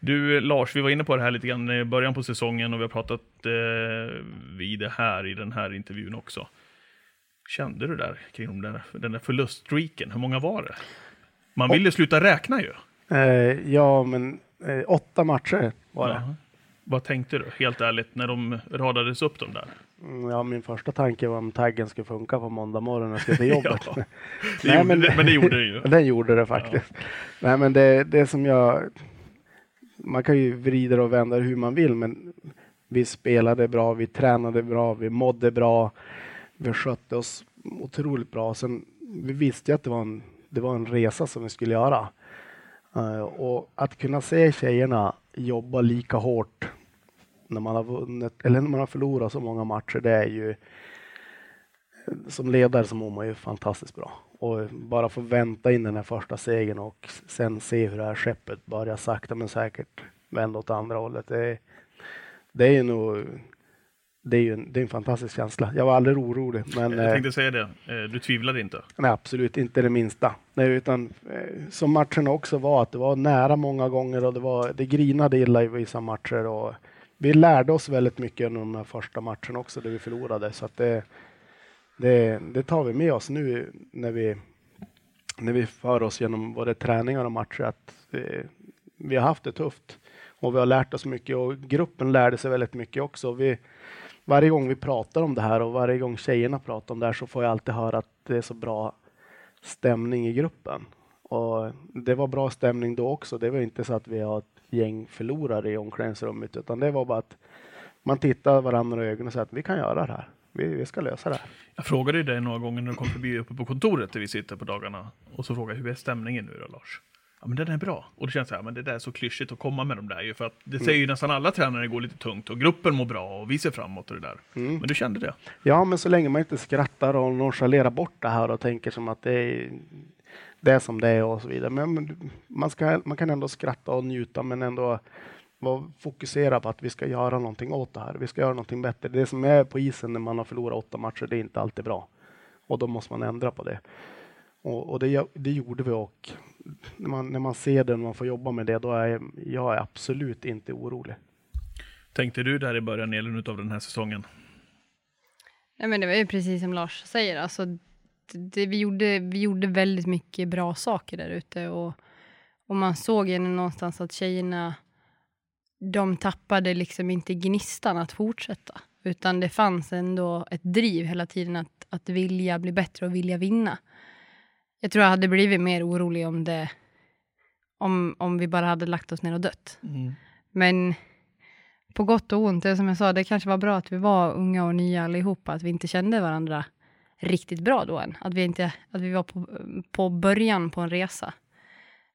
S1: Du Lars, vi var inne på det här lite grann i början på säsongen och vi har pratat eh, vid det här i den här intervjun också. Kände du där kring den där, den där förluststreaken? Hur många var det? Man ville sluta räkna ju.
S3: Eh, ja, men eh, åtta matcher var det.
S1: Ja. Vad tänkte du, helt ärligt, när de radades upp de där?
S3: Mm, Ja, min första tanke var om taggen skulle funka på måndag morgon när jag skulle till jobbet.
S1: Ja,
S3: Nej,
S1: gjorde,
S3: men-
S1: det, men det gjorde det ju.
S3: Den gjorde det faktiskt. Nej, men det, det som jag... Man kan ju vrida och vända hur man vill, men vi spelade bra, vi tränade bra, vi mådde bra, vi skötte oss otroligt bra. Sen, vi visste ju att det var en, det var en resa som vi skulle göra. Eh, och att kunna se tjejerna jobba lika hårt när man har vunnit, eller när man har förlorat så många matcher, det är ju som ledare så mår man ju fantastiskt bra. Och bara få vänta in den här första segern och sen se hur det här skeppet börjar sakta men säkert vända åt andra hållet. Det, det är ju nog det är ju en, det är en fantastisk känsla. Jag var aldrig orolig, men
S1: Jag
S3: eh,
S1: tänkte säga det, Eh, du tvivlade inte.
S3: nej, absolut inte det minsta. Nej, utan, eh, som matcherna också var, att det var nära många gånger och det, var, det grinade illa i vissa matcher. Och vi lärde oss väldigt mycket under de här första matcherna också, där vi förlorade. Så det, det, det tar vi med oss nu när vi, när vi för oss genom både träningar och matcher, att eh, vi har haft det tufft. Och vi har lärt oss mycket och gruppen lärde sig väldigt mycket också. Vi, varje gång vi pratar om det här och varje gång tjejerna pratar om det här så får jag alltid höra att det är så bra stämning i gruppen. Och det var bra stämning då också. Det var inte så att vi har ett gäng förlorare i omklädningsrummet utan det var bara att man tittar varandra i ögonen och säger att vi kan göra det här. Vi, vi ska lösa det här.
S1: Jag frågade dig några gånger när du kom förbi uppe på kontoret där vi sitter på dagarna. Och så frågade jag, hur är stämningen nu då Lars? Ja men den är bra. Och det känns så här, men det där är så klyschigt att komma med de där ju. För att det säger ju nästan alla tränare går lite tungt och gruppen mår bra och vi ser framåt och det där. Men du kände det?
S3: Ja, men så länge man inte skrattar och nonchalerar bort det här och tänker som att det är, det är som det är och så vidare. Men man, ska, man kan ändå skratta och njuta men ändå vara fokuserad på att vi ska göra någonting åt det här. Vi ska göra någonting bättre. Det som är på isen när man har förlorat åtta matcher, det är inte alltid bra. Och då måste man ändra på det. Och, och det, det gjorde vi och när man, när man ser det och man får jobba med det, då är jag, jag är absolut inte orolig.
S1: Tänkte du där i början, Elin, utav den här säsongen?
S2: Nej, men det var ju precis som Lars säger. Alltså, det, vi, gjorde, vi gjorde väldigt mycket bra saker där ute. Och, och man såg ju någonstans att tjejerna, de tappade liksom inte gnistan att fortsätta. Utan det fanns ändå ett driv hela tiden att, att vilja bli bättre och vilja vinna. Jag tror jag hade blivit mer orolig om det om, om vi bara hade lagt oss ner och dött. Men på gott och ont, det som jag sa, det kanske var bra att vi var unga och nya allihopa, att vi inte kände varandra riktigt bra då än. Att vi, inte, att vi var på, på början på en resa.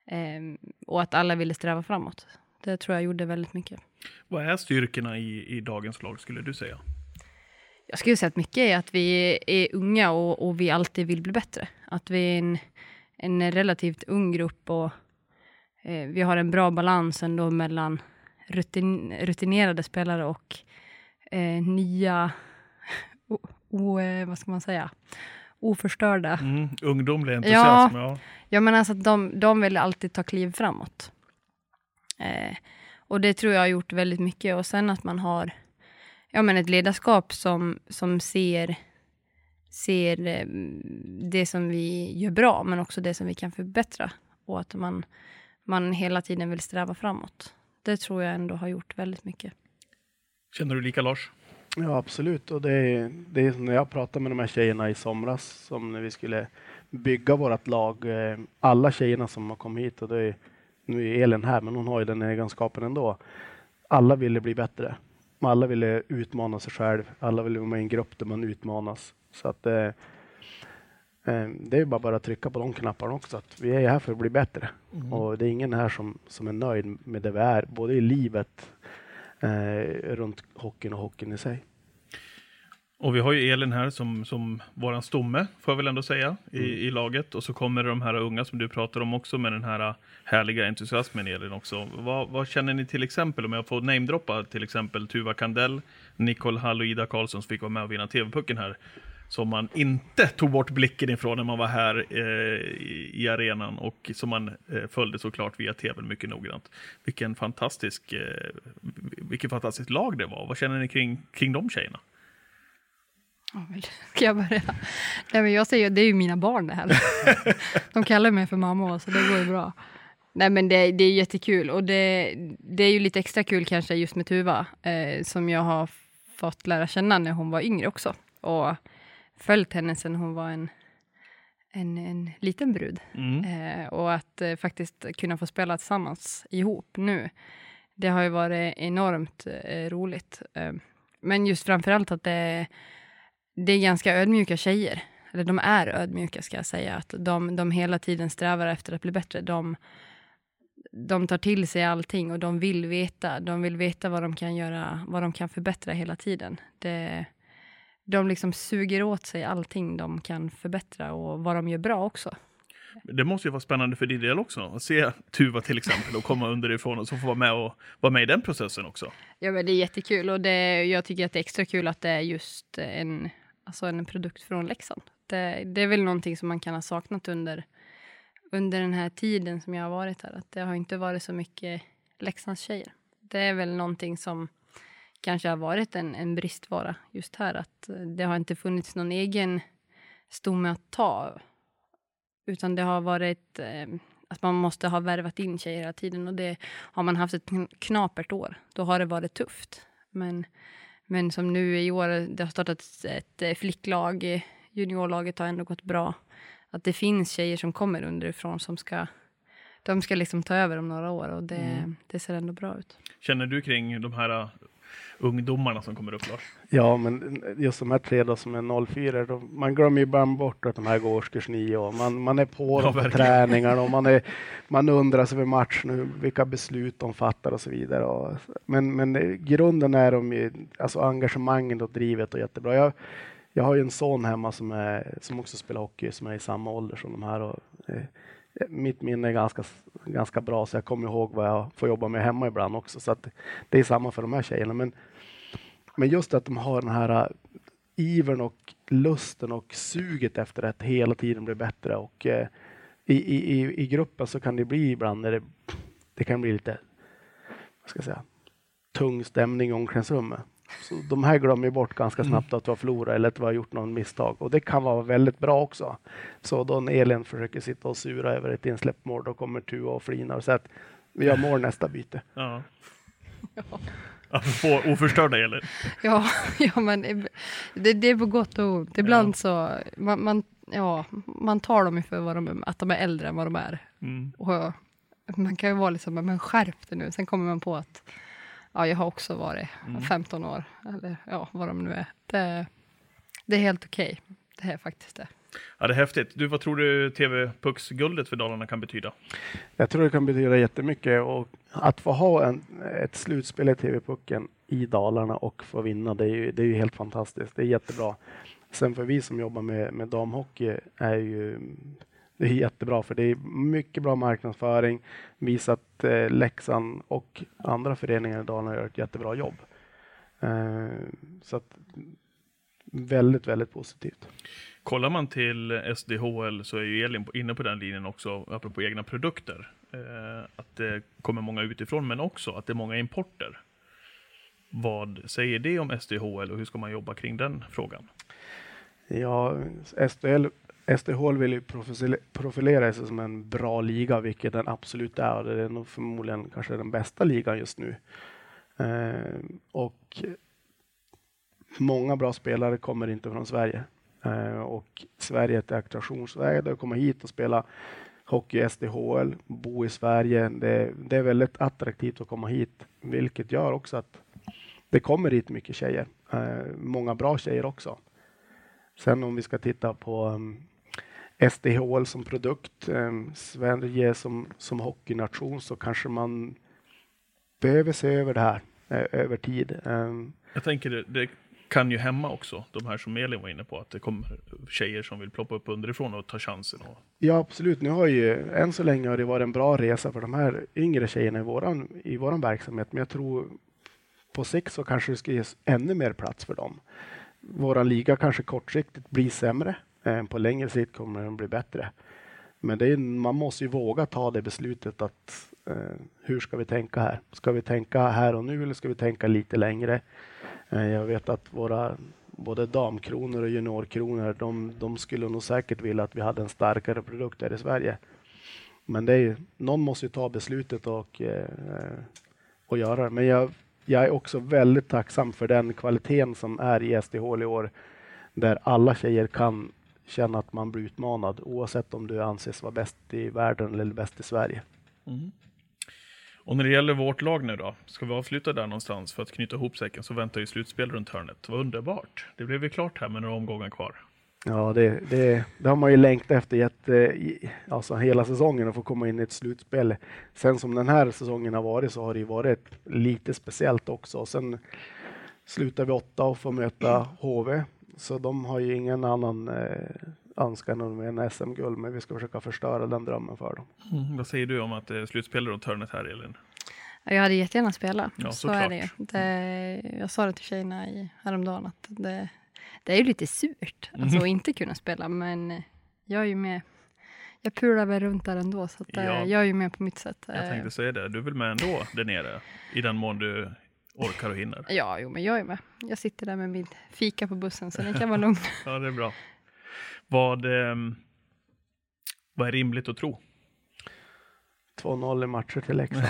S2: Ehm, och att alla ville sträva framåt. Det tror jag gjorde väldigt mycket.
S1: Vad är styrkorna i, i dagens lag skulle du säga?
S2: Jag skulle säga att mycket är att vi är unga och, och vi alltid vill bli bättre. Att vi är en, en relativt ung grupp och eh, vi har en bra balans ändå mellan rutin, rutinerade spelare och eh, nya, o, o, eh, vad ska man säga, oförstörda.
S1: Mm, ungdomlig entusiasm, ja.
S2: Ja, men alltså att de, de vill alltid ta kliv framåt. Eh, och det tror jag har gjort väldigt mycket. Och sen att man har ja, men ett ledarskap som, som ser, ser eh, det som vi gör bra, men också det som vi kan förbättra. Och att man, man hela tiden vill sträva framåt. Det tror jag ändå har gjort väldigt mycket.
S1: Känner du lika Lars?
S3: Ja, absolut. Och det är, det är som när jag pratade med de här tjejerna i somras, som när vi skulle bygga vårt lag. eh, Alla tjejerna som har kommit hit, och det är, nu är Elin här, men hon har ju den egenskapen ändå. Alla ville bli bättre. Alla ville utmana sig själv. Alla ville vara med i en grupp där man utmanas. Så att eh, eh, det är bara, bara att trycka på de knapparna också. Att vi är här för att bli bättre. Och det är ingen här som, som är nöjd med det vi är, både i livet, eh, runt hockeyn och hockeyn i sig.
S1: Och vi har ju Elin här som, som våran stomme, får jag väl ändå säga, i, i laget. Och så kommer de här unga som du pratar om också med den här härliga entusiasmen Elin också. Vad, vad känner ni till exempel, om jag får namedroppa till exempel Tuva Kandell, Nicole Hall och Ida Karlsson som fick vara med och vinna TV-pucken här. Som man inte tog bort blicken ifrån när man var här eh, i, arenan och som man eh, följde såklart via tv mycket noggrant. Vilken fantastisk, eh, vilket fantastiskt lag det var. Vad känner ni kring, kring de tjejerna?
S2: Ska jag börja? Nej, men jag säger det är ju mina barn det här. De kallar mig för mamma, så det går ju bra. Nej, men det, det är jättekul och det, det är ju lite extra kul kanske just med Tuva, eh, som jag har fått lära känna när hon var yngre också. Och följt henne sedan hon var en, en, en liten brud.
S1: Mm.
S2: Eh, och att eh, faktiskt kunna få spela tillsammans ihop nu, det har ju varit enormt eh, roligt. Eh, men just framförallt att det, det är ganska ödmjuka tjejer. Eller de är ödmjuka ska jag säga. Att de, de hela tiden strävar efter att bli bättre. De, de tar till sig allting och de vill veta. De vill veta vad de kan göra, vad de kan förbättra hela tiden. Det, de liksom suger åt sig allting de kan förbättra och vad de gör bra också.
S1: Det måste ju vara spännande för din del också, att se Tuva till exempel och komma underifrån och så få vara med och vara med i den processen också.
S2: Ja, men det är jättekul och det, jag tycker att det är extra kul att det är just en, alltså en produkt från Leksand. Det, det är väl någonting som man kan ha saknat under, under den här tiden som jag har varit här. Att det har inte varit så mycket Leksands tjejer. Det är väl någonting som kanske har varit en, en bristvara just här. Att det har inte funnits någon egen stomme att ta. Utan det har varit eh, att man måste ha värvat in tjejer hela tiden. Och det har man haft ett knapert år, då har det varit tufft. Men, men som nu i år, det har startat ett eh, flicklag. eh, Juniorlaget har ändå gått bra. Att det finns tjejer som kommer underifrån som ska de ska liksom ta över om några år och det, det ser ändå bra ut.
S1: Känner du kring de här ungdomarna som kommer upp Lars?
S3: Ja, men just de här tre då som är 04, då, man glömmer ju ibland bort att de här går årskurs 9 och man, man är på
S1: Ja,
S3: på träningarna och man, är, man undrar över matchen, vilka beslut de fattar och så vidare. Och, men, men grunden är de ju, alltså engagemanget och drivet och jättebra. Jag, jag har ju en son hemma som, är, som också spelar hockey, som är i samma ålder som de här. Och, eh, mitt minne är ganska, ganska bra, så jag kommer ihåg vad jag får jobba med hemma ibland också. Så att det är samma för de här tjejerna. Men, men just att de har den här äh, ivern och lusten och suget efter att hela tiden bli bättre. Och eh, i, i, i, i gruppen så kan det bli ibland när det, det kan bli lite, vad ska jag säga, tung stämning i omklädningsrummet. Så de här glömmer ju bort ganska snabbt att vi har förlorat eller att vi har gjort någon misstag och det kan vara väldigt bra också. Så då när Elin försöker sitta och sura över ett insläppt mål, då kommer Tua och flinar och säger att vi gör mål nästa byte.
S1: Ja. Apropå oförstörda Elin.
S2: Ja, ja men det, det är på gott och ont. Ibland så, man, man, ja, man tar dem ju för vad de, är- att de är äldre än vad de är.
S1: Mm.
S2: Och man kan ju vara liksom, men skärp dig nu. Sen kommer man på att ja, jag har också varit 15 år, eller ja, vad de nu är. Det, det är helt okej. Det är faktiskt det.
S1: Ja, det är häftigt. Du, vad tror du TV-pucksguldet för Dalarna kan betyda?
S3: Jag tror det kan betyda jättemycket och att få ha en, ett slutspel i TV-pucken i Dalarna och få vinna, det är, ju, det är ju helt fantastiskt. Det är jättebra. Sen för vi som jobbar med, med damhockey är ju det är jättebra för det är mycket bra marknadsföring. Visar att eh, Leksand och andra föreningar i Dalarna gör ett jättebra jobb. Eh, så att väldigt, väldigt positivt.
S1: Kollar man till SDHL så är ju Elin inne på den linjen också, apropå egna produkter. Eh, att det kommer många utifrån, men också att det är många importer. Vad säger det om SDHL och hur ska man jobba kring den frågan?
S3: Ja, SDL, SDHL vill ju profilera sig som en bra liga, vilket den absolut är. och Det är nog förmodligen kanske den bästa ligan just nu. Eh, och många bra spelare kommer inte från Sverige. Eh, och Sverige är ett attraktionsvärde att komma hit och spela hockey i SDHL, bo i Sverige. Det, det är väldigt attraktivt att komma hit, vilket gör också att det kommer hit mycket tjejer. Eh, många bra tjejer också. Sen om vi ska titta på um, SDHL som produkt, um, Sverige som, som hockeynation, så kanske man behöver se över det här eh, över tid. Um,
S1: Jag tänker det, det kan ju hämma också, de här som Elin var inne på, att det kommer tjejer som vill ploppa upp underifrån och ta chansen. Och,
S3: ja, absolut. Nu har ju än så länge har det varit en bra resa för de här yngre tjejerna i våran, i våran verksamhet, men jag tror på sikt så kanske det ska ges ännu mer plats för dem. Våran liga kanske kortsiktigt blir sämre. Eh, på längre sikt kommer den bli bättre. Men det är, man måste ju våga ta det beslutet att eh, hur ska vi tänka här? Ska vi tänka här och nu eller ska vi tänka lite längre? Eh, jag vet att våra både damkronor och juniorkronor, de, de skulle nog säkert vilja att vi hade en starkare produkt här i Sverige. Men det är någon måste ju ta beslutet och, eh, och göra det. Men jag, jag är också väldigt tacksam för den kvaliteten som är i SDH i år, där alla tjejer kan känna att man blir utmanad oavsett om du anses vara bäst i världen eller bäst i Sverige.
S1: och när det gäller vårt lag nu då, ska vi avsluta där någonstans för att knyta ihop säcken så väntar ju slutspel runt hörnet. Vad underbart! Det blev ju klart här med några omgångar kvar.
S3: Ja, det, det, det har man ju längtat efter jätte, alltså hela säsongen att få komma in i ett slutspel. Sen som den här säsongen har varit så har det ju varit lite speciellt också. Sen slutar vi åtta och får möta HV, så de har ju ingen annan eh, önskan än SM-guld, men vi ska försöka förstöra den drömmen för dem.
S1: Vad säger du om att det är slutspel runt hörnet här Elin?
S2: Jag hade jättegärna spelat.
S1: Ja,
S2: så är det,
S1: såklart.
S2: det Jag sa det till tjejerna i, häromdagen att det, det är ju lite surt alltså, att inte kunna spela, men jag är ju med. Jag pular väl runt där ändå, så att, eh,
S1: Ja.
S2: jag är ju med på mitt sätt.
S1: Jag
S2: Eh,
S1: tänkte säga det, du är väl med ändå där nere? I den mån du orkar och hinner.
S2: Ja, jo, men jag är med. Jag sitter där med min fika på bussen, så den kan vara lugn.
S1: Ja, det är bra. Vad, ehm, vad är rimligt att tro?
S3: 2-0 i matcher till Leksand.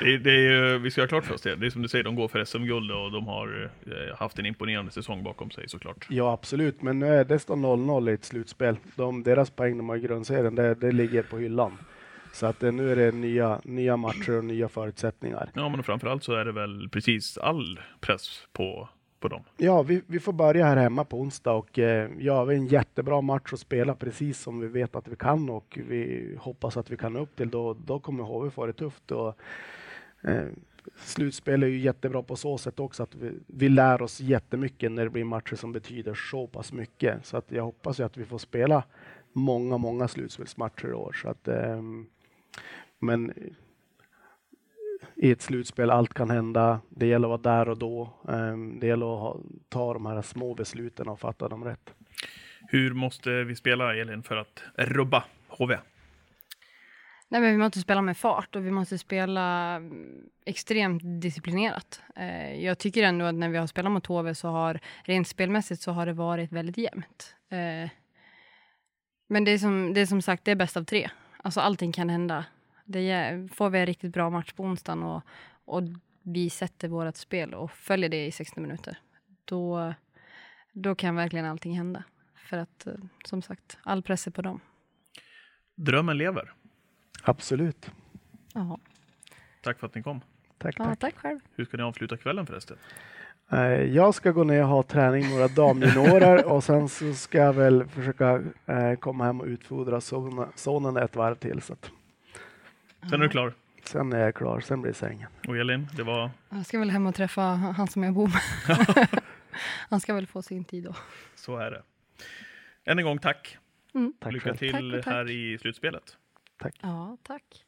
S1: Det är, det är, ju- vi ska ha klart för oss det. Det är som du säger, de går för SM-guld och de har eh, haft en imponerande säsong bakom sig såklart.
S3: Ja, absolut, men nu är det står 0-0 i ett slutspel. De, deras poäng de har i grundserien, det, det ligger på hyllan. Så att eh, nu är det nya, nya matcher och nya förutsättningar.
S1: Ja, men framförallt så är det väl precis all press på, på dem.
S3: Ja, vi, vi får börja här hemma på onsdag och eh, ja, vi har en jättebra match att spela precis som vi vet att vi kan och vi hoppas att vi kan upp till. Då, då kommer HV få det tufft. Och, eh, slutspel är ju jättebra på så sätt också att vi, vi lär oss jättemycket när det blir matcher som betyder så pass mycket. Så att jag hoppas ju att vi får spela många, många slutspelsmatcher i år. Så att, ehm, men i ett slutspel, allt kan hända. Det gäller att vara där och då. Ehm, Det gäller att ta de här små besluten och fatta dem rätt.
S1: Hur måste vi spela, Elin, för att rubba HV?
S2: Nej, men vi måste spela med fart och vi måste spela mm, extremt disciplinerat. Eh, jag tycker ändå att när vi har spelat mot HV så har rent spelmässigt så har det varit väldigt jämnt. Eh, men det är, som, det är som sagt, det är bäst av tre. Alltså allting kan hända. Det får vi en riktigt bra match på onsdagen och, och vi sätter vårt spel och följer det i 60 minuter, då, då kan verkligen allting hända. För att, eh, som sagt, all press är på dem.
S1: Drömmen lever.
S3: Absolut.
S2: Jaha.
S1: Tack för att ni kom.
S3: Tack,
S2: Ja,
S3: tack.
S2: tack själv.
S1: Hur ska ni avsluta kvällen förresten?
S3: Eh, Jag ska gå ner och ha träning med några damjuniorer och sen så ska jag väl försöka eh, komma hem och utfodra sonen, sonen ett varv till. Så att
S1: Sen är du klar.
S3: sen är jag klar, sen blir det sängen.
S1: Och Elin, det var
S2: Jag ska väl hem och träffa han som jag bor med. Han ska väl få sin tid då.
S1: så är det. Än en gång tack.
S3: Tack
S1: Lycka till
S2: Tack tack.
S1: här i slutspelet.
S2: Ja, tack.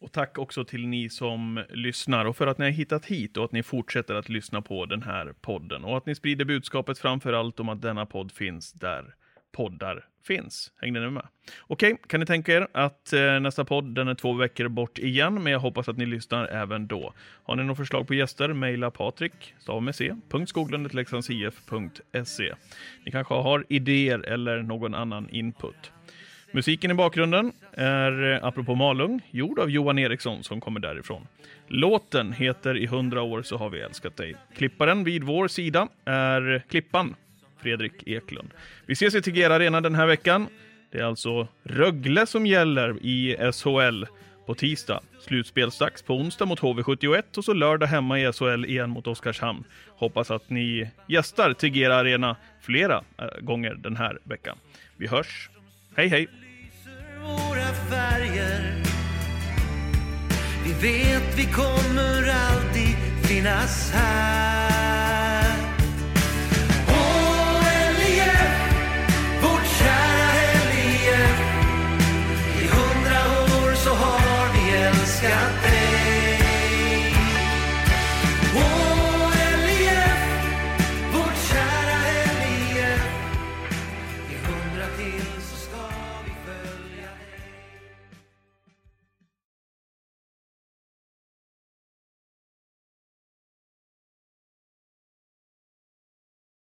S1: Och tack också till ni som lyssnar och för att ni har hittat hit och att ni fortsätter att lyssna på den här podden och att ni sprider budskapet framför allt om att denna podd finns där poddar finns. Hängde ni med? Okej, kan ni tänka er att eh, nästa podd den är två veckor bort igen, men jag hoppas att ni lyssnar även då. Har ni några förslag på gäster, mejla patrik, stav med .skoglundet.leksandsif.se. Ni kanske har idéer eller någon annan input. Musiken i bakgrunden är, eh, apropå Malung, gjord av Johan Eriksson som kommer därifrån. Låten heter I hundra år så har vi älskat dig. Klipparen vid vår sida är Klippan, Fredrik Eklund. Vi ses i Tegera Arena den här veckan. Det är alltså Rögle som gäller i SHL på tisdag. Slutspelsdags på onsdag mot HV71 och så lördag hemma i SHL igen mot Oskarshamn. Hoppas att ni gästar Tegera Arena flera eh, gånger den här veckan. Vi hörs. Hej hej!
S4: Våra färger. Vi vet vi kommer alltid finnas här.